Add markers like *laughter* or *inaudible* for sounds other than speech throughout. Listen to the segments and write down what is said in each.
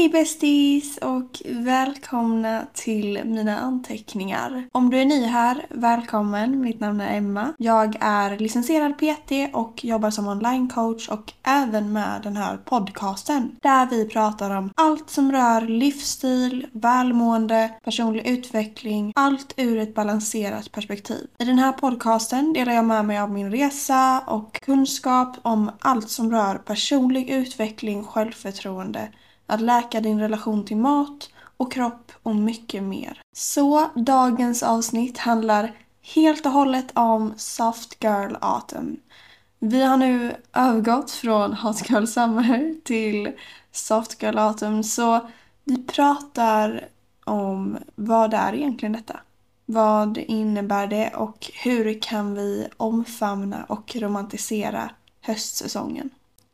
Hej bästis och välkomna till mina anteckningar. Om du är ny här, välkommen. Mitt namn är Emma. Jag är licensierad PT och jobbar som onlinecoach och även med den här podcasten där vi pratar om allt som rör livsstil, välmående, personlig utveckling, allt ur ett balanserat perspektiv. I den här podcasten delar jag med mig av min resa och kunskap om allt som rör personlig utveckling, självförtroende att läka din relation till mat och kropp och mycket mer. Så dagens avsnitt handlar helt och hållet om Soft Girl Autumn. Vi har nu övergått från Hot Girl Summer till Soft Girl Autumn så vi pratar om vad är egentligen detta? Vad innebär det och hur kan vi omfamna och romantisera höstsäsongen?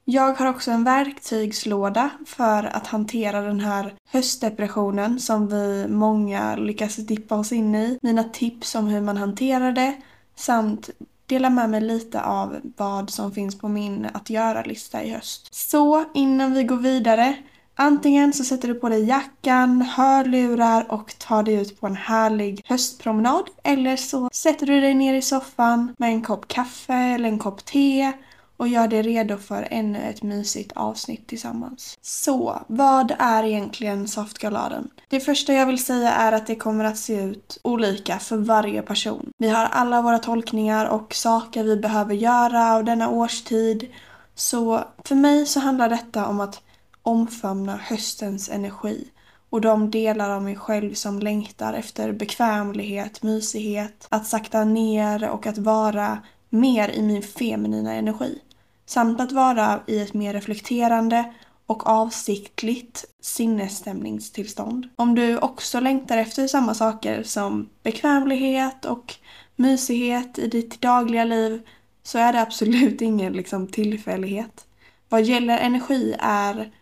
Jag har också en verktygslåda för att hantera den här höstdepressionen som vi många lyckas dippa oss in i. Mina tips om hur man hanterar det samt dela med mig lite av vad som finns på min att göra-lista i höst. Så innan vi går vidare Antingen så sätter du på dig jackan, hörlurar och tar dig ut på en härlig höstpromenad. Eller så sätter du dig ner i soffan med en kopp kaffe eller en kopp te och gör dig redo för ännu ett mysigt avsnitt tillsammans. Så, vad är egentligen saftgaladen? Det första jag vill säga är att det kommer att se ut olika för varje person. Vi har alla våra tolkningar och saker vi behöver göra av denna årstid. Så för mig så handlar detta om att omfamna höstens energi och de delar av mig själv som längtar efter bekvämlighet, mysighet, att sakta ner och att vara mer i min feminina energi samt att vara i ett mer reflekterande och avsiktligt sinnesstämningstillstånd. Om du också längtar efter samma saker som bekvämlighet och mysighet i ditt dagliga liv så är det absolut ingen liksom, tillfällighet. Vad gäller energi är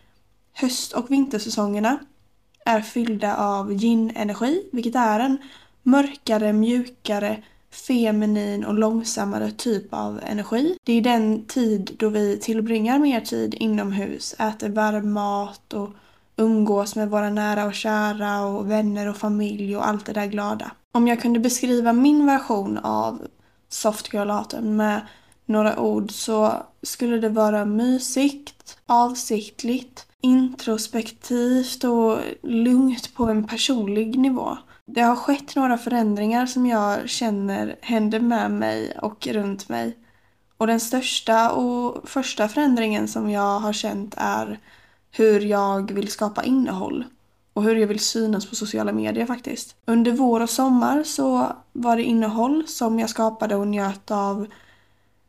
höst och vintersäsongerna är fyllda av yin-energi, vilket är en mörkare, mjukare feminin och långsammare typ av energi. Det är den tid då vi tillbringar mer tid inomhus, äter varm mat och umgås med våra nära och kära och vänner och familj och allt det där glada. Om jag kunde beskriva min version av Soft Girl Autumn med några ord så skulle det vara mysigt, avsiktligt, introspektivt och lugnt på en personlig nivå. Det har skett några förändringar som jag känner händer med mig och runt mig. Och den största och första förändringen som jag har känt är hur jag vill skapa innehåll och hur jag vill synas på sociala medier faktiskt. Under vår och sommar så var det innehåll som jag skapade och njöt av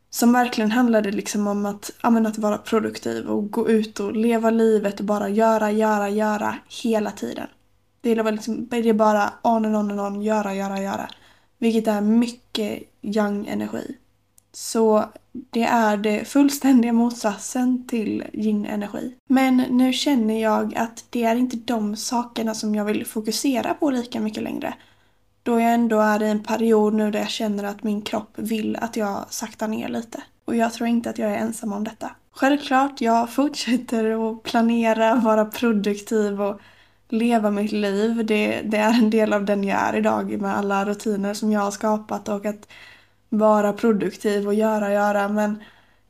som verkligen handlade liksom om att, ja, att vara produktiv och gå ut och leva livet och bara göra, göra, göra hela tiden. Det är, liksom, det är bara on and on and on, göra, göra, göra. Vilket är mycket young energi. Så det är det fullständiga motsatsen till yin-energi. Men nu känner jag att det är inte de sakerna som jag vill fokusera på lika mycket längre. Då jag ändå är i en period nu där jag känner att min kropp vill att jag saktar ner lite. Och jag tror inte att jag är ensam om detta. Självklart, jag fortsätter att planera, vara produktiv och leva mitt liv. Det, det, är en del av den jag är idag med alla rutiner som jag har skapat och att vara produktiv och göra, göra. Men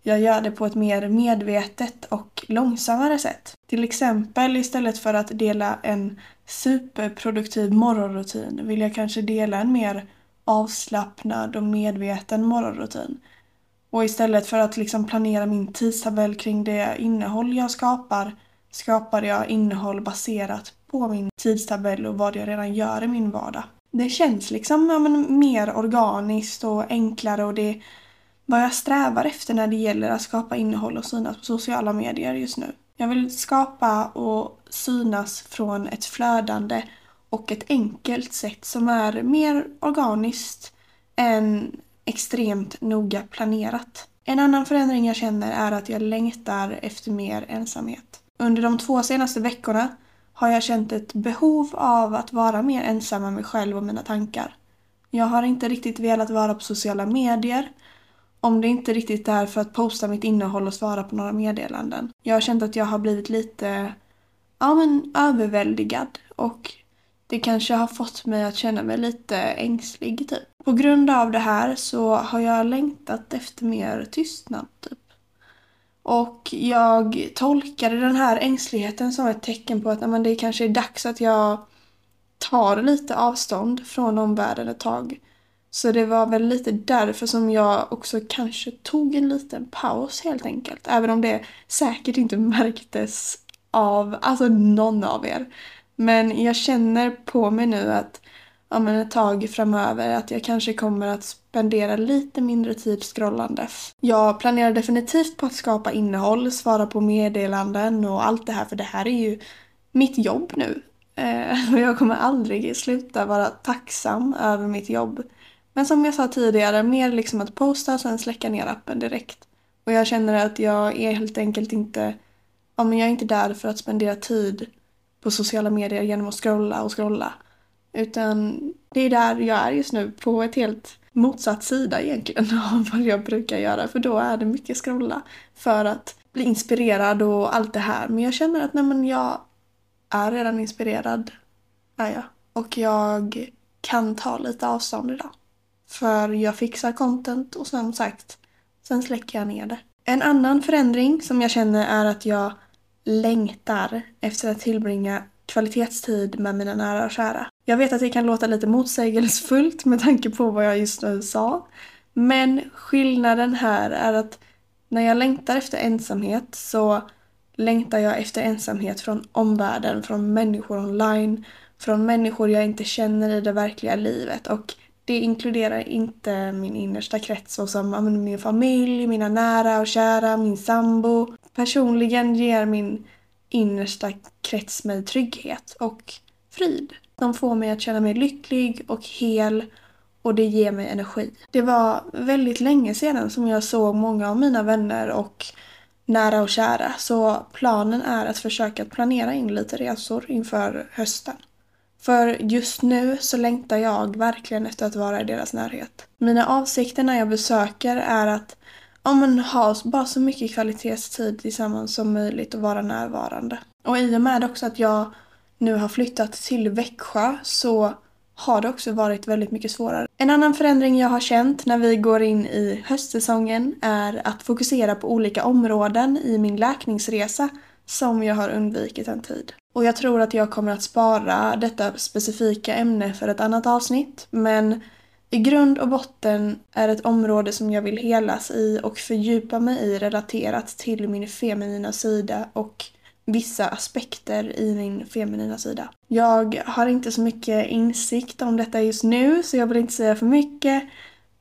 jag gör det på ett mer medvetet och långsammare sätt. Till exempel istället för att dela en superproduktiv morgonrutin vill jag kanske dela en mer avslappnad och medveten morgonrutin. Och istället för att liksom planera min tidtabell kring det innehåll jag skapar skapar jag innehåll baserat på min tidstabell och vad jag redan gör i min vardag. Det känns liksom ja, men, mer organiskt och enklare och det är vad jag strävar efter när det gäller att skapa innehåll och synas på sociala medier just nu. Jag vill skapa och synas från ett flödande och ett enkelt sätt som är mer organiskt än extremt noga planerat. En annan förändring jag känner är att jag längtar efter mer ensamhet. Under de två senaste veckorna har jag känt ett behov av att vara mer ensam med mig själv och mina tankar. Jag har inte riktigt velat vara på sociala medier om det inte riktigt är för att posta mitt innehåll och svara på några meddelanden. Jag har känt att jag har blivit lite ja, men, överväldigad och det kanske har fått mig att känna mig lite ängslig typ. På grund av det här så har jag längtat efter mer tystnad typ. Och jag tolkade den här ängsligheten som ett tecken på att men, det kanske är dags att jag tar lite avstånd från omvärlden ett tag. Så det var väl lite därför som jag också kanske tog en liten paus helt enkelt. Även om det säkert inte *laughs* märktes av alltså någon av er. Men jag känner på mig nu att ja, men ett tag framöver att jag kanske kommer att spendera lite mindre tid scrollandes. Jag planerar definitivt på att skapa innehåll, svara på meddelanden och allt det här för det här är ju mitt jobb nu. Eh, *laughs* och jag kommer aldrig sluta vara tacksam över mitt jobb. Men som jag sa tidigare, mer liksom att posta och sen släcka ner appen direkt. Och jag känner att jag är helt enkelt inte, ja men jag är inte där för att spendera tid på sociala medier genom att scrolla och scrolla. Utan det är där jag är just nu, på ett helt motsatt sida egentligen *laughs* av vad jag brukar göra. För då är det mycket scrolla för att bli inspirerad och allt det här. Men jag känner att nej men jag är redan inspirerad, är jag. Och jag kan ta lite avstånd idag. För jag fixar content och som sagt, sen släcker jag ner det. En annan förändring som jag känner är att jag längtar efter att tillbringa kvalitetstid med mina nära och kära. Jag vet att det kan låta lite motsägelsefullt med tanke på vad jag just nu sa. Men skillnaden här är att när jag längtar efter ensamhet så längtar jag efter ensamhet från omvärlden, från människor online, från människor jag inte känner i det verkliga livet och det inkluderar inte min innersta krets såsom min familj, mina nära och kära, min sambo. Personligen ger min innersta krets med trygghet och frid. De får mig att känna mig lycklig och hel och det ger mig energi. Det var väldigt länge sedan som jag såg många av mina vänner och nära och kära så planen är att försöka planera in lite resor inför hösten. För just nu så längtar jag verkligen efter att vara i deras närhet. Mina avsikter när jag besöker är att ja, men, ha bara så mycket kvalitetstid tillsammans som möjligt och vara närvarande. Och i och med också att jag nu har flyttat till Växjö så har det också varit väldigt mycket svårare. En annan förändring jag har känt när vi går in i höstsäsongen är att fokusera på olika områden i min läkningsresa som jag har undvikit en tid. Och jag tror att jag kommer att spara detta specifika ämne för ett annat avsnitt men i grund och botten är ett område som jag vill helas i och fördjupa mig i relaterat till min feminina sida och vissa aspekter i min feminina sida. Jag har inte så mycket insikt om detta just nu så jag vill inte säga för mycket.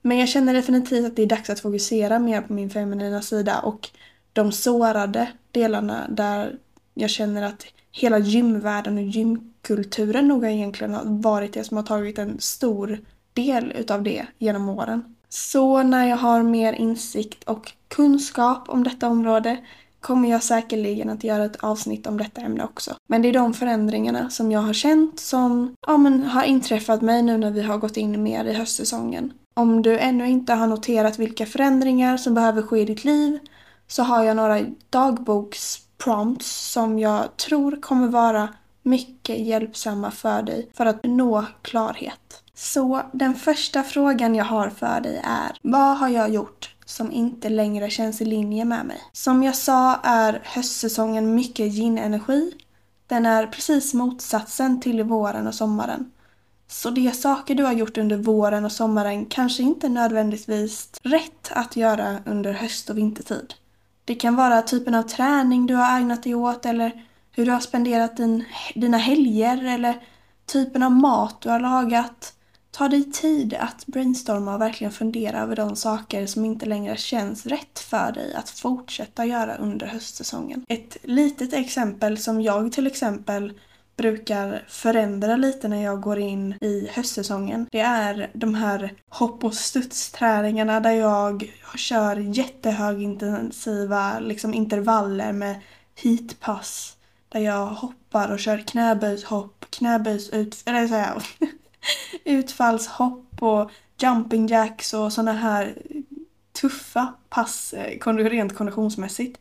Men jag känner definitivt att det är dags att fokusera mer på min feminina sida och de sårade delarna där jag känner att hela gymvärlden och gymkulturen nog egentligen har varit det som har tagit en stor del utav det genom åren. Så när jag har mer insikt och kunskap om detta område kommer jag säkerligen att göra ett avsnitt om detta ämne också. Men det är de förändringarna som jag har känt som ja, men, har inträffat mig nu när vi har gått in mer i höstsäsongen. Om du ännu inte har noterat vilka förändringar som behöver ske i ditt liv så har jag några dagboksprompts som jag tror kommer vara mycket hjälpsamma för dig för att nå klarhet. Så den första frågan jag har för dig är Vad har jag gjort som inte längre känns i linje med mig? Som jag sa är höstsäsongen mycket yin-energi. Den är precis motsatsen till våren och sommaren. Så de saker du har gjort under våren och sommaren kanske inte nödvändigtvis rätt att göra under höst och vintertid. Det kan vara typen av träning du har ägnat dig åt eller hur du har spenderat din, dina helger eller typen av mat du har lagat. Ta dig tid att brainstorma och verkligen fundera över de saker som inte längre känns rätt för dig att fortsätta göra under höstsäsongen. Ett litet exempel som jag till exempel brukar förändra lite när jag går in i höstsäsongen. Det är de här hopp och studsträningarna där jag kör jättehögintensiva liksom intervaller med heatpass. Där jag hoppar och kör knäböjshopp, knäböjs ut, eller så här, *laughs* utfallshopp och jumping jacks och sådana här tuffa pass eh, rent konditionsmässigt.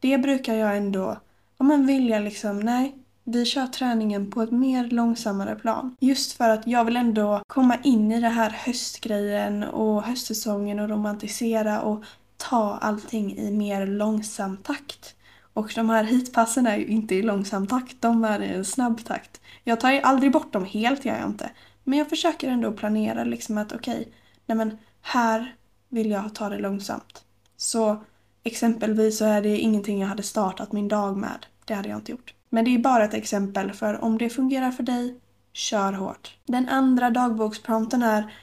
Det brukar jag ändå ja men vilja liksom, nej, vi kör träningen på ett mer långsammare plan. Just för att jag vill ändå komma in i det här höstgrejen och höstsäsongen och romantisera och ta allting i mer långsam takt. Och de här hitpassen är ju inte i långsam takt, de är i en snabb takt. Jag tar ju aldrig bort dem helt, gör jag inte. Men jag försöker ändå planera liksom att okej, okay, nej men här vill jag ta det långsamt. Så exempelvis så är det ingenting jag hade startat min dag med. Det hade jag inte gjort. Men det är bara ett exempel för om det fungerar för dig, kör hårt. Den andra dagboksprompten är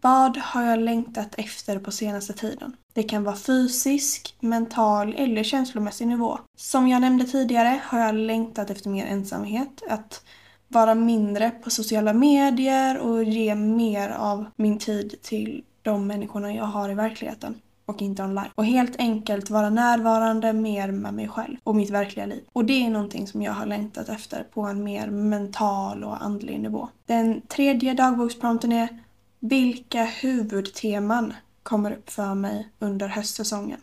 Vad har jag längtat efter på senaste tiden? Det kan vara fysisk, mental eller känslomässig nivå. Som jag nämnde tidigare har jag längtat efter mer ensamhet, att vara mindre på sociala medier och ge mer av min tid till de människorna jag har i verkligheten och inte online. Och helt enkelt vara närvarande mer med mig själv och mitt verkliga liv. Och det är någonting som jag har längtat efter på en mer mental och andlig nivå. Den tredje dagboksprompten är Vilka huvudteman kommer upp för mig under höstsäsongen?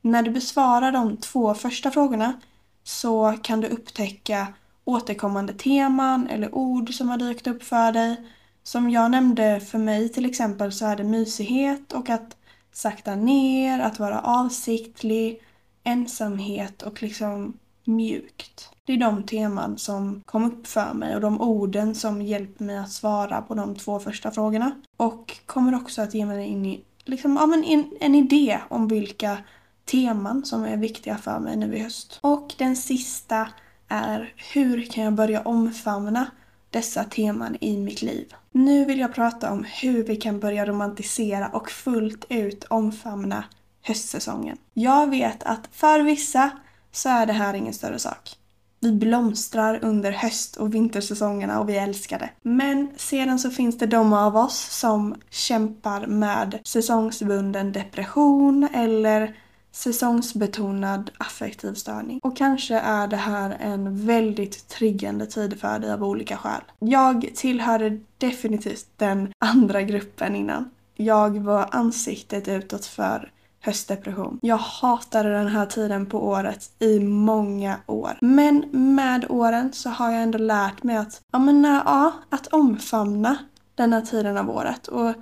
När du besvarar de två första frågorna så kan du upptäcka återkommande teman eller ord som har dykt upp för dig. Som jag nämnde för mig till exempel så är det mysighet och att sakta ner, att vara avsiktlig, ensamhet och liksom mjukt. Det är de teman som kom upp för mig och de orden som hjälper mig att svara på de två första frågorna. Och kommer också att ge mig in i, liksom, ja, men en, en idé om vilka teman som är viktiga för mig nu i höst. Och den sista är hur kan jag börja omfamna dessa teman i mitt liv? Nu vill jag prata om hur vi kan börja romantisera och fullt ut omfamna höstsäsongen. Jag vet att för vissa så är det här ingen större sak. Vi blomstrar under höst och vintersäsongerna och vi älskar det. Men sedan så finns det de av oss som kämpar med säsongsbunden depression eller säsongsbetonad affektiv störning. Och kanske är det här en väldigt triggande tid för dig av olika skäl. Jag tillhörde definitivt den andra gruppen innan. Jag var ansiktet utåt för höstdepression. Jag hatade den här tiden på året i många år. Men med åren så har jag ändå lärt mig att, ja men ja, att omfamna den här tiden av året. Och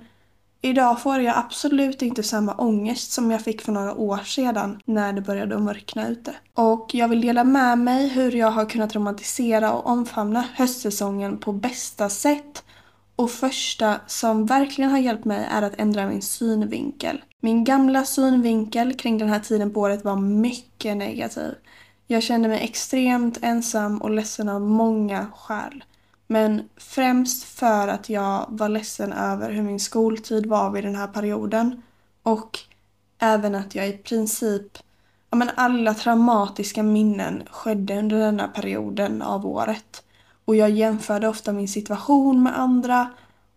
Idag får jag absolut inte samma ångest som jag fick för några år sedan när det började mörkna ute. Och jag vill dela med mig hur jag har kunnat romantisera och omfamna höstsäsongen på bästa sätt. Och första som verkligen har hjälpt mig är att ändra min synvinkel. Min gamla synvinkel kring den här tiden på året var mycket negativ. Jag kände mig extremt ensam och ledsen av många skäl. Men främst för att jag var ledsen över hur min skoltid var vid den här perioden. Och även att jag i princip, ja men alla traumatiska minnen skedde under denna perioden av året. Och jag jämförde ofta min situation med andra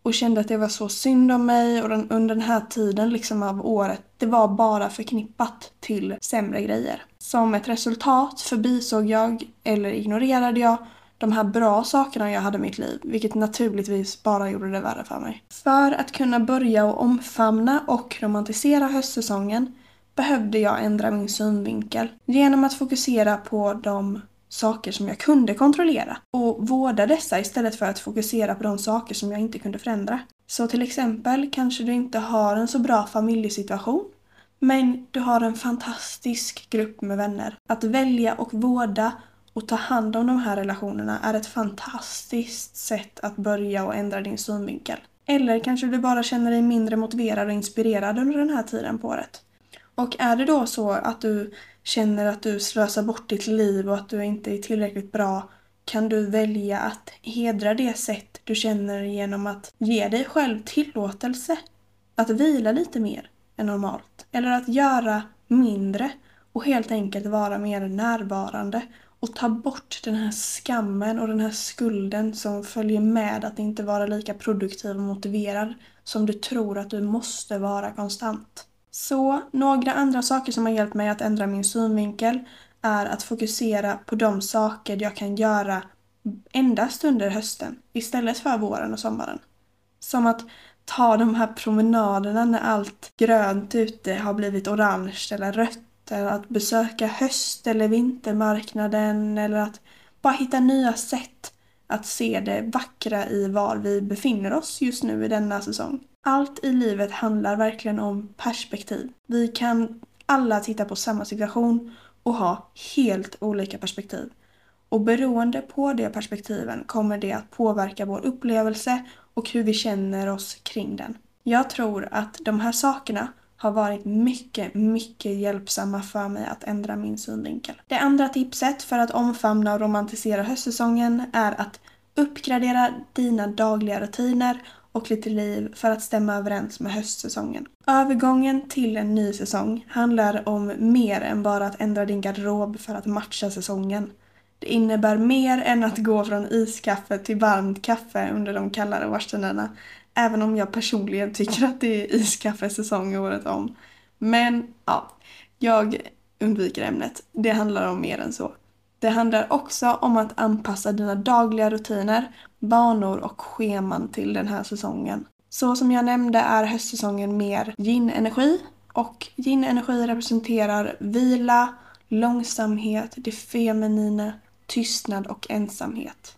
och kände att det var så synd om mig och den, under den här tiden liksom av året, det var bara förknippat till sämre grejer. Som ett resultat förbisåg jag, eller ignorerade jag, de här bra sakerna jag hade i mitt liv, vilket naturligtvis bara gjorde det värre för mig. För att kunna börja och omfamna och romantisera höstsäsongen behövde jag ändra min synvinkel genom att fokusera på de saker som jag kunde kontrollera och vårda dessa istället för att fokusera på de saker som jag inte kunde förändra. Så till exempel kanske du inte har en så bra familjesituation men du har en fantastisk grupp med vänner. Att välja och vårda och ta hand om de här relationerna är ett fantastiskt sätt att börja och ändra din synvinkel. Eller kanske du bara känner dig mindre motiverad och inspirerad under den här tiden på året. Och är det då så att du känner att du slösar bort ditt liv och att du inte är tillräckligt bra kan du välja att hedra det sätt du känner genom att ge dig själv tillåtelse att vila lite mer än normalt. Eller att göra mindre och helt enkelt vara mer närvarande och ta bort den här skammen och den här skulden som följer med att inte vara lika produktiv och motiverad som du tror att du måste vara konstant. Så några andra saker som har hjälpt mig att ändra min synvinkel är att fokusera på de saker jag kan göra endast under hösten istället för våren och sommaren. Som att ta de här promenaderna när allt grönt ute har blivit orange eller rött eller att besöka höst eller vintermarknaden eller att bara hitta nya sätt att se det vackra i var vi befinner oss just nu i denna säsong. Allt i livet handlar verkligen om perspektiv. Vi kan alla titta på samma situation och ha helt olika perspektiv. Och beroende på de perspektiven kommer det att påverka vår upplevelse och hur vi känner oss kring den. Jag tror att de här sakerna har varit mycket, mycket hjälpsamma för mig att ändra min synvinkel. Det andra tipset för att omfamna och romantisera höstsäsongen är att uppgradera dina dagliga rutiner och lite liv för att stämma överens med höstsäsongen. Övergången till en ny säsong handlar om mer än bara att ändra din garderob för att matcha säsongen. Det innebär mer än att gå från iskaffe till varmt kaffe under de kallare årstiderna. Även om jag personligen tycker att det är iskaffesäsong året om. Men ja, jag undviker ämnet. Det handlar om mer än så. Det handlar också om att anpassa dina dagliga rutiner, banor och scheman till den här säsongen. Så som jag nämnde är höstsäsongen mer yin-energi och yin-energi representerar vila, långsamhet, det feminina, tystnad och ensamhet.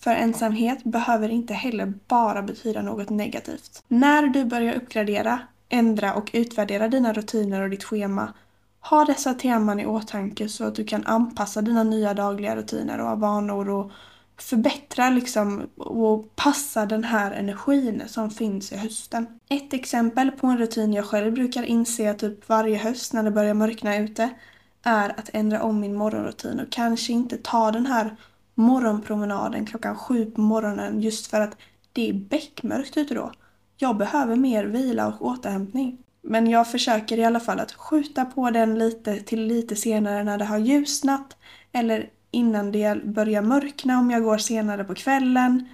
För ensamhet behöver inte heller bara betyda något negativt. När du börjar uppgradera, ändra och utvärdera dina rutiner och ditt schema ha dessa teman i åtanke så att du kan anpassa dina nya dagliga rutiner och vanor och förbättra liksom och passa den här energin som finns i hösten. Ett exempel på en rutin jag själv brukar inse typ varje höst när det börjar mörkna ute är att ändra om min morgonrutin och kanske inte ta den här morgonpromenaden klockan sju på morgonen just för att det är beckmörkt ute då. Jag behöver mer vila och återhämtning. Men jag försöker i alla fall att skjuta på den lite till lite senare när det har ljusnat eller innan det börjar mörkna om jag går senare på kvällen.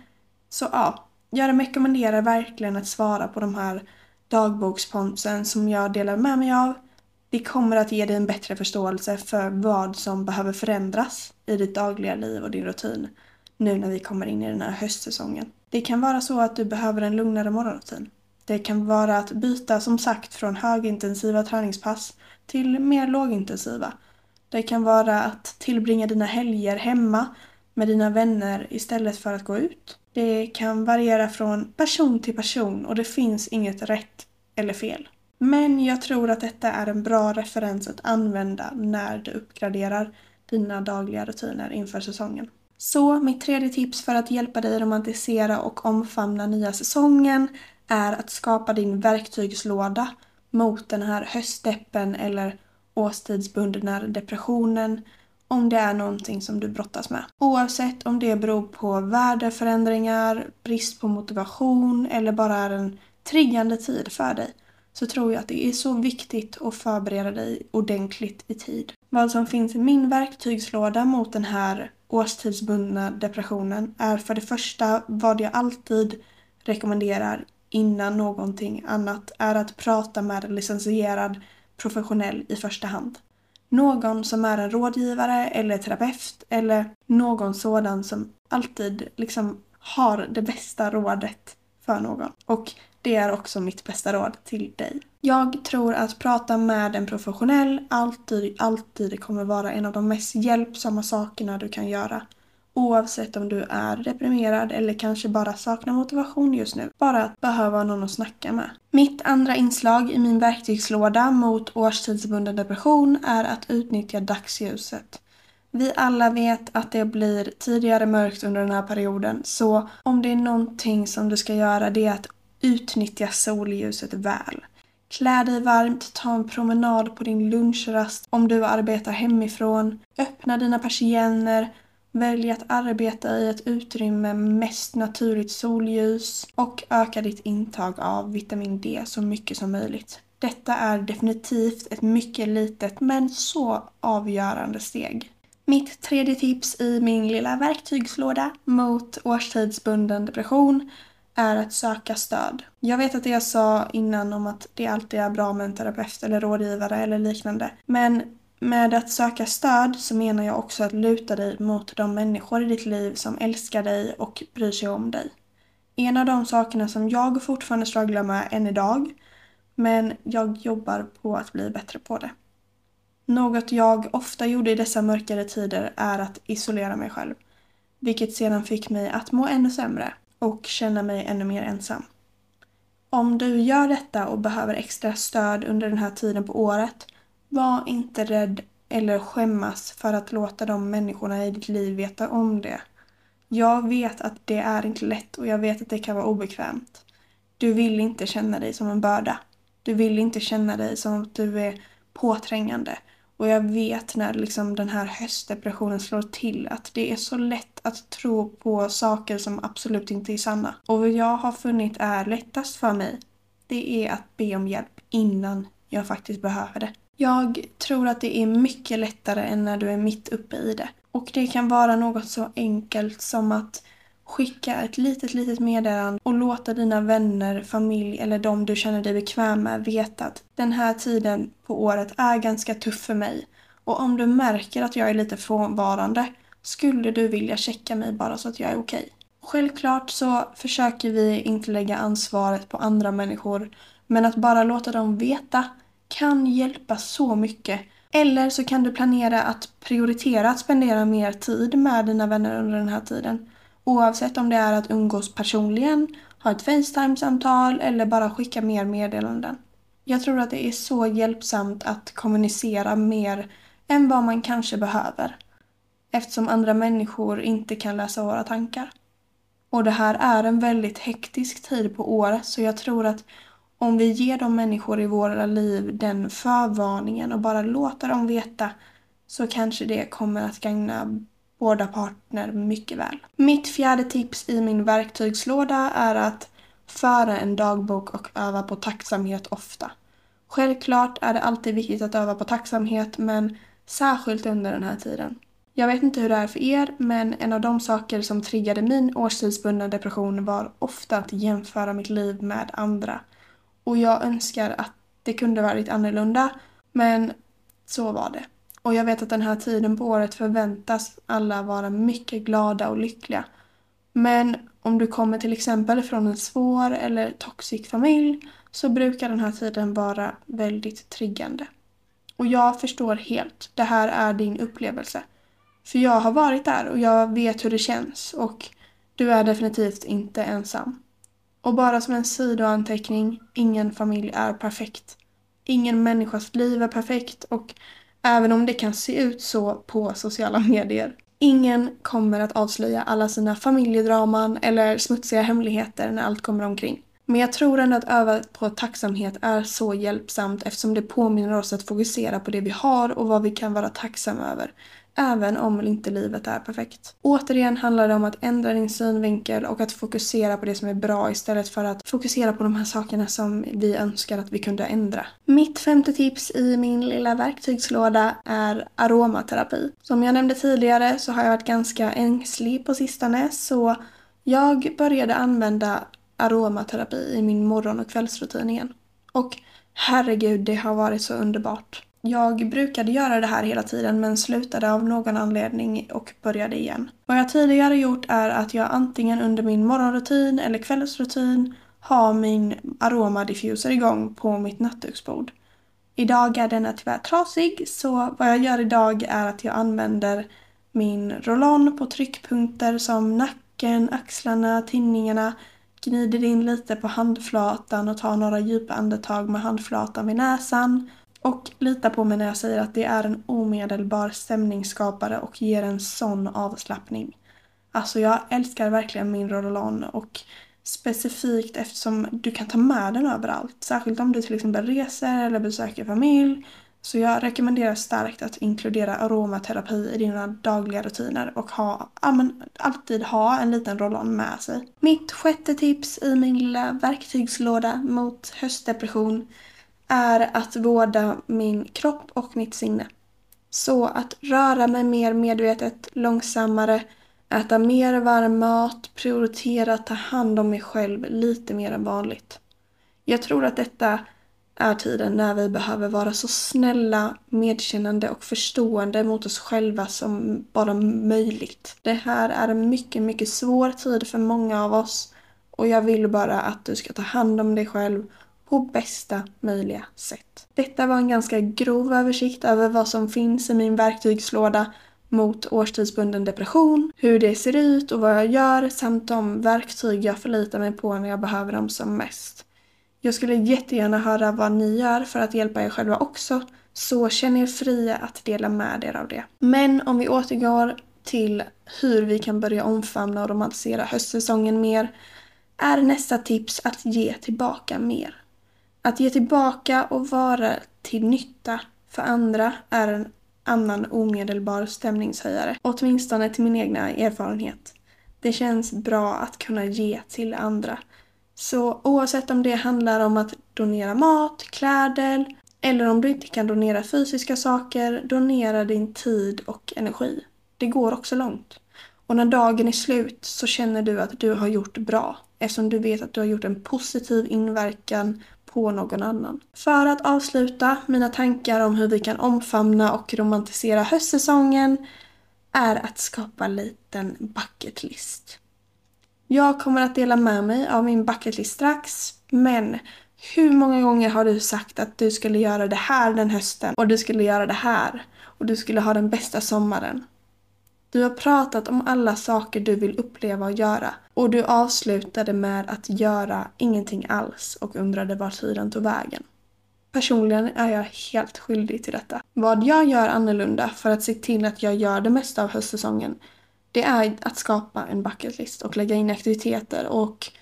Så ja, jag rekommenderar verkligen att svara på de här dagboksponsen som jag delar med mig av. Det kommer att ge dig en bättre förståelse för vad som behöver förändras i ditt dagliga liv och din rutin nu när vi kommer in i den här höstsäsongen. Det kan vara så att du behöver en lugnare morgonrutin. Det kan vara att byta som sagt från högintensiva träningspass till mer lågintensiva. Det kan vara att tillbringa dina helger hemma med dina vänner istället för att gå ut. Det kan variera från person till person och det finns inget rätt eller fel. Men jag tror att detta är en bra referens att använda när du uppgraderar dina dagliga rutiner inför säsongen. Så mitt tredje tips för att hjälpa dig romantisera och omfamna nya säsongen är att skapa din verktygslåda mot den här höstdeppen eller årstidsbundna depressionen om det är någonting som du brottas med. Oavsett om det beror på väderförändringar, brist på motivation eller bara är en triggande tid för dig så tror jag att det är så viktigt att förbereda dig ordentligt i tid. Vad som finns i min verktygslåda mot den här årstidsbundna depressionen är för det första vad jag alltid rekommenderar innan någonting annat är att prata med en licensierad professionell i första hand. Någon som är en rådgivare eller terapeut eller någon sådan som alltid liksom har det bästa rådet för någon. Och det är också mitt bästa råd till dig. Jag tror att prata med en professionell alltid, alltid kommer vara en av de mest hjälpsamma sakerna du kan göra. Oavsett om du är deprimerad eller kanske bara saknar motivation just nu. Bara att behöva någon att snacka med. Mitt andra inslag i min verktygslåda mot årstidsbunden depression är att utnyttja dagsljuset. Vi alla vet att det blir tidigare mörkt under den här perioden så om det är någonting som du ska göra det är att utnyttja solljuset väl. Klä dig varmt, ta en promenad på din lunchrast om du arbetar hemifrån, öppna dina persienner, Välj att arbeta i ett utrymme med mest naturligt solljus och öka ditt intag av vitamin D så mycket som möjligt. Detta är definitivt ett mycket litet men så avgörande steg. Mitt tredje tips i min lilla verktygslåda mot årstidsbunden depression är att söka stöd. Jag vet att det jag sa innan om att det alltid är bra med en terapeut eller rådgivare eller liknande. Men med att söka stöd så menar jag också att luta dig mot de människor i ditt liv som älskar dig och bryr sig om dig. En av de sakerna som jag fortfarande strugglar med än idag, men jag jobbar på att bli bättre på det. Något jag ofta gjorde i dessa mörkare tider är att isolera mig själv. Vilket sedan fick mig att må ännu sämre och känna mig ännu mer ensam. Om du gör detta och behöver extra stöd under den här tiden på året, var inte rädd eller skämmas för att låta de människorna i ditt liv veta om det. Jag vet att det är inte lätt och jag vet att det kan vara obekvämt. Du vill inte känna dig som en börda. Du vill inte känna dig som att du är påträngande. Och jag vet när liksom den här höstdepressionen slår till att det är så lätt att tro på saker som absolut inte är sanna. Och vad jag har funnit är lättast för mig, det är att be om hjälp innan jag faktiskt behöver det. Jag tror att det är mycket lättare än när du är mitt uppe i det. Och det kan vara något så enkelt som att skicka ett litet, litet meddelande och låta dina vänner, familj eller de du känner dig bekväm med veta att den här tiden på året är ganska tuff för mig. Och om du märker att jag är lite frånvarande skulle du vilja checka mig bara så att jag är okej. Okay. Självklart så försöker vi inte lägga ansvaret på andra människor men att bara låta dem veta kan hjälpa så mycket. Eller så kan du planera att prioritera att spendera mer tid med dina vänner under den här tiden. Oavsett om det är att umgås personligen, ha ett Facetime-samtal eller bara skicka mer meddelanden. Jag tror att det är så hjälpsamt att kommunicera mer än vad man kanske behöver. Eftersom andra människor inte kan läsa våra tankar. Och det här är en väldigt hektisk tid på året så jag tror att om vi ger de människor i våra liv den förvarningen och bara låter dem veta så kanske det kommer att gagna båda partner mycket väl. Mitt fjärde tips i min verktygslåda är att föra en dagbok och öva på tacksamhet ofta. Självklart är det alltid viktigt att öva på tacksamhet men särskilt under den här tiden. Jag vet inte hur det är för er, men en av de saker som triggade min årstidsbundna depression var ofta att jämföra mitt liv med andra. Och jag önskar att det kunde varit annorlunda, men så var det. Och jag vet att den här tiden på året förväntas alla vara mycket glada och lyckliga. Men om du kommer till exempel från en svår eller toxic familj så brukar den här tiden vara väldigt triggande. Och jag förstår helt, det här är din upplevelse. För jag har varit där och jag vet hur det känns och du är definitivt inte ensam. Och bara som en sidoanteckning, ingen familj är perfekt. Ingen människas liv är perfekt och Även om det kan se ut så på sociala medier. Ingen kommer att avslöja alla sina familjedraman eller smutsiga hemligheter när allt kommer omkring. Men jag tror ändå att öva på tacksamhet är så hjälpsamt eftersom det påminner oss att fokusera på det vi har och vad vi kan vara tacksamma över även om inte livet är perfekt. Återigen handlar det om att ändra din synvinkel och att fokusera på det som är bra istället för att fokusera på de här sakerna som vi önskar att vi kunde ändra. Mitt femte tips i min lilla verktygslåda är aromaterapi. Som jag nämnde tidigare så har jag varit ganska ängslig på sistone så jag började använda aromaterapi i min morgon och kvällsrutin igen. Och herregud, det har varit så underbart. Jag brukade göra det här hela tiden men slutade av någon anledning och började igen. Vad jag tidigare gjort är att jag antingen under min morgonrutin eller kvällsrutin har min aromadiffuser igång på mitt nattduksbord. Idag är denna tyvärr trasig så vad jag gör idag är att jag använder min roll på tryckpunkter som nacken, axlarna, tinningarna, gnider in lite på handflatan och tar några djupa andetag med handflatan vid näsan och lita på mig när jag säger att det är en omedelbar stämningsskapare och ger en sån avslappning. Alltså jag älskar verkligen min roll och specifikt eftersom du kan ta med den överallt. Särskilt om du till exempel reser eller besöker familj. Så jag rekommenderar starkt att inkludera aromaterapi i dina dagliga rutiner och ha, ja, men, alltid ha en liten roll med sig. Mitt sjätte tips i min lilla verktygslåda mot höstdepression är att vårda min kropp och mitt sinne. Så att röra mig mer medvetet, långsammare, äta mer varm mat, prioritera att ta hand om mig själv lite mer än vanligt. Jag tror att detta är tiden när vi behöver vara så snälla, medkännande och förstående mot oss själva som bara möjligt. Det här är en mycket, mycket svår tid för många av oss och jag vill bara att du ska ta hand om dig själv på bästa möjliga sätt. Detta var en ganska grov översikt över vad som finns i min verktygslåda mot årstidsbunden depression, hur det ser ut och vad jag gör samt de verktyg jag förlitar mig på när jag behöver dem som mest. Jag skulle jättegärna höra vad ni gör för att hjälpa er själva också, så känn er fria att dela med er av det. Men om vi återgår till hur vi kan börja omfamna och romantisera höstsäsongen mer är nästa tips att ge tillbaka mer. Att ge tillbaka och vara till nytta för andra är en annan omedelbar stämningshöjare. Åtminstone till min egna erfarenhet. Det känns bra att kunna ge till andra. Så oavsett om det handlar om att donera mat, kläder eller om du inte kan donera fysiska saker, donera din tid och energi. Det går också långt. Och när dagen är slut så känner du att du har gjort bra eftersom du vet att du har gjort en positiv inverkan på någon annan. För att avsluta mina tankar om hur vi kan omfamna och romantisera höstsäsongen är att skapa en liten bucket list. Jag kommer att dela med mig av min bucket list strax, men hur många gånger har du sagt att du skulle göra det här den hösten och du skulle göra det här och du skulle ha den bästa sommaren? Du har pratat om alla saker du vill uppleva och göra och du avslutade med att göra ingenting alls och undrade var tiden tog vägen. Personligen är jag helt skyldig till detta. Vad jag gör annorlunda för att se till att jag gör det mesta av höstsäsongen det är att skapa en bucket list och lägga in aktiviteter och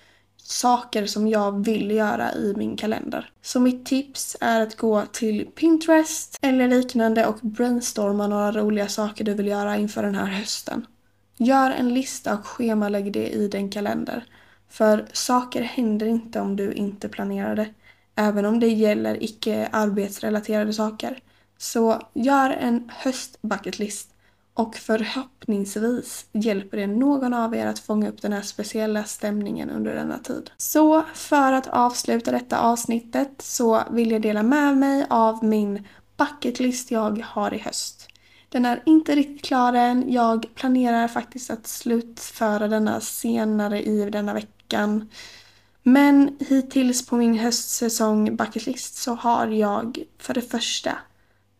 saker som jag vill göra i min kalender. Så mitt tips är att gå till Pinterest eller liknande och brainstorma några roliga saker du vill göra inför den här hösten. Gör en lista och schemalägg det i din kalender. För saker händer inte om du inte planerar det. Även om det gäller icke arbetsrelaterade saker. Så gör en höstbucketlist och förhoppningsvis hjälper det någon av er att fånga upp den här speciella stämningen under denna tid. Så för att avsluta detta avsnittet så vill jag dela med mig av min bucketlist jag har i höst. Den är inte riktigt klar än. Jag planerar faktiskt att slutföra denna senare i denna veckan. Men hittills på min höstsäsong bucketlist så har jag för det första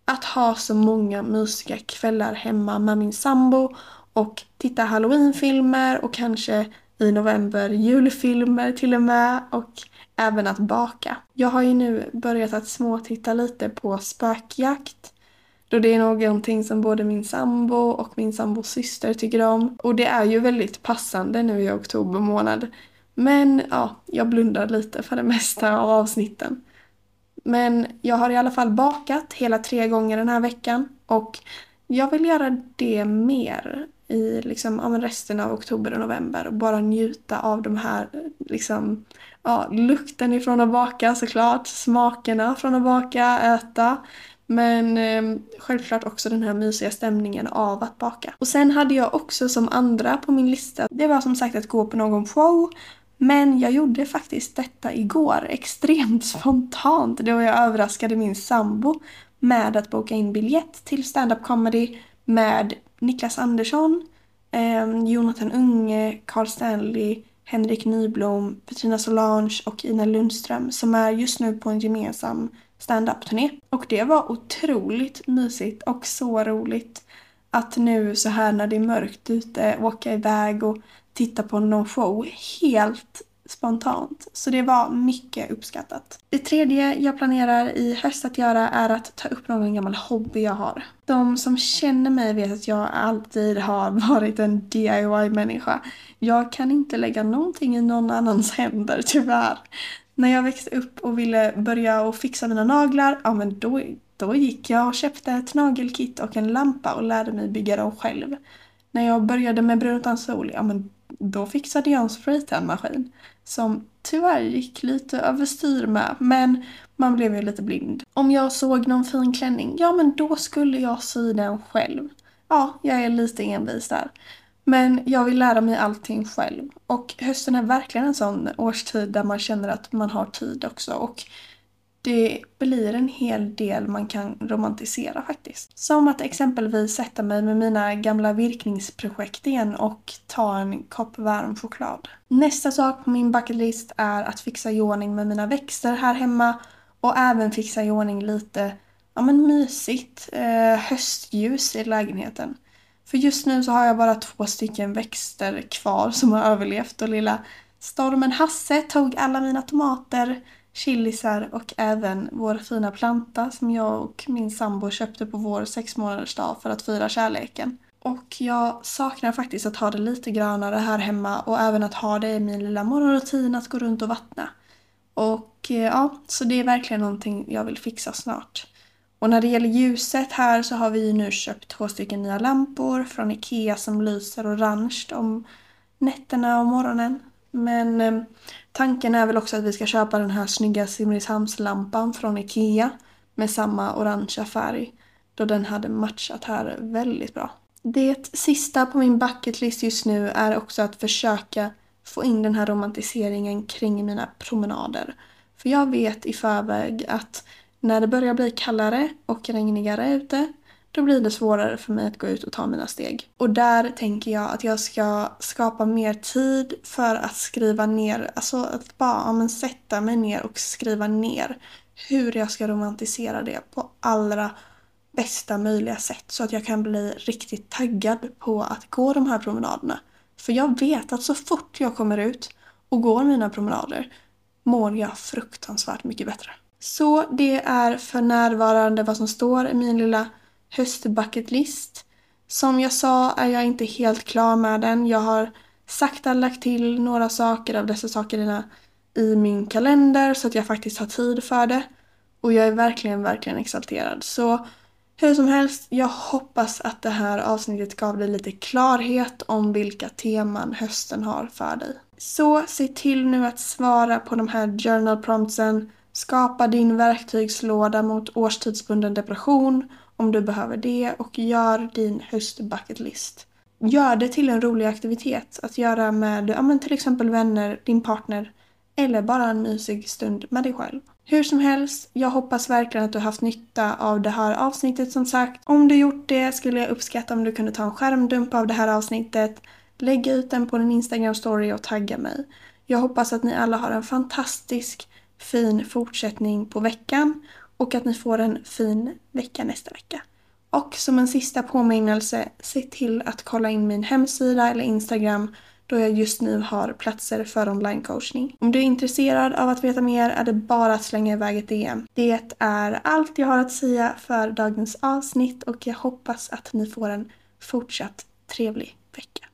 att ha så många mysiga kvällar hemma med min sambo och titta halloweenfilmer och kanske i november julfilmer till och med och även att baka. Jag har ju nu börjat att småtitta lite på spökjakt då det är någonting som både min sambo och min sambos syster tycker om. Och det är ju väldigt passande nu i oktober månad. Men ja, jag blundar lite för det mesta av avsnitten. Men jag har i alla fall bakat hela tre gånger den här veckan och jag vill göra det mer i liksom, ja, resten av oktober och november och bara njuta av de här liksom, ja, lukten ifrån att baka såklart, smakerna från att baka, äta. Men eh, självklart också den här mysiga stämningen av att baka. Och sen hade jag också som andra på min lista, det var som sagt att gå på någon show men jag gjorde faktiskt detta igår, extremt spontant, då jag överraskade min sambo med att boka in biljett till stand-up comedy med Niklas Andersson, eh, Jonathan Unge, Carl Stanley, Henrik Nyblom, Petrina Solange och Ina Lundström som är just nu på en gemensam stand-up-turné. Och det var otroligt mysigt och så roligt att nu så här när det är mörkt ute åka iväg och titta på någon show helt spontant. Så det var mycket uppskattat. Det tredje jag planerar i höst att göra är att ta upp någon gammal hobby jag har. De som känner mig vet att jag alltid har *laughs* varit en DIY-människa. Jag kan inte lägga någonting i någon annans händer, tyvärr. När jag växte upp och ville börja och fixa mina naglar, ja men då, då gick jag och köpte ett nagelkit och en lampa och lärde mig bygga dem själv. När jag började med Brun utan sol, ja men då fixade jag en spraytan-maskin som tyvärr gick lite överstyr med, men man blev ju lite blind. Om jag såg någon fin klänning, ja men då skulle jag sy den själv. Ja, jag är lite envis där. Men jag vill lära mig allting själv. Och hösten är verkligen en sån årstid där man känner att man har tid också. Och det blir en hel del man kan romantisera faktiskt. Som att exempelvis sätta mig med mina gamla virkningsprojekt igen och ta en kopp varm choklad. Nästa sak på min bucketlist är att fixa i ordning med mina växter här hemma och även fixa i ordning lite ja, men mysigt eh, höstljus i lägenheten. För just nu så har jag bara två stycken växter kvar som har överlevt och lilla stormen Hasse tog alla mina tomater, chilisar och även vår fina planta som jag och min sambo köpte på vår sexmånadersdag för att fira kärleken. Och jag saknar faktiskt att ha det lite grönare här hemma och även att ha det i min lilla morgonrutin att gå runt och vattna. Och eh, ja, så det är verkligen någonting jag vill fixa snart. Och när det gäller ljuset här så har vi nu köpt två stycken nya lampor från Ikea som lyser orange om nätterna och morgonen. Men eh, tanken är väl också att vi ska köpa den här snygga Simrishamnslampan från Ikea med samma orangea färg då den hade matchat här väldigt bra. Det sista på min bucketlist just nu är också att försöka få in den här romantiseringen kring mina promenader. För jag vet i förväg att när det börjar bli kallare och regnigare ute då blir det svårare för mig att gå ut och ta mina steg. Och där tänker jag att jag ska skapa mer tid för att skriva ner, alltså att bara ja, men sätta mig ner och skriva ner hur jag ska romantisera det på allra bästa möjliga sätt så att jag kan bli riktigt taggad på att gå de här promenaderna. För jag vet att så fort jag kommer ut och går mina promenader mår jag fruktansvärt mycket bättre. Så det är för närvarande vad som står i min lilla höstbucketlist. Som jag sa är jag inte helt klar med den. Jag har sakta lagt till några saker av dessa sakerna i min kalender så att jag faktiskt har tid för det. Och jag är verkligen, verkligen exalterad. Så hur som helst, jag hoppas att det här avsnittet gav dig lite klarhet om vilka teman hösten har för dig. Så se till nu att svara på de här journal promptsen. Skapa din verktygslåda mot årstidsbunden depression om du behöver det och gör din höstbucketlist. Gör det till en rolig aktivitet att göra med ja, men till exempel vänner, din partner eller bara en mysig stund med dig själv. Hur som helst, jag hoppas verkligen att du haft nytta av det här avsnittet som sagt. Om du gjort det skulle jag uppskatta om du kunde ta en skärmdump av det här avsnittet, lägga ut den på din Instagram story och tagga mig. Jag hoppas att ni alla har en fantastisk fin fortsättning på veckan och att ni får en fin vecka nästa vecka. Och som en sista påminnelse, se till att kolla in min hemsida eller Instagram då jag just nu har platser för onlinecoachning. Om du är intresserad av att veta mer är det bara att slänga iväg ett DM. Det är allt jag har att säga för dagens avsnitt och jag hoppas att ni får en fortsatt trevlig vecka.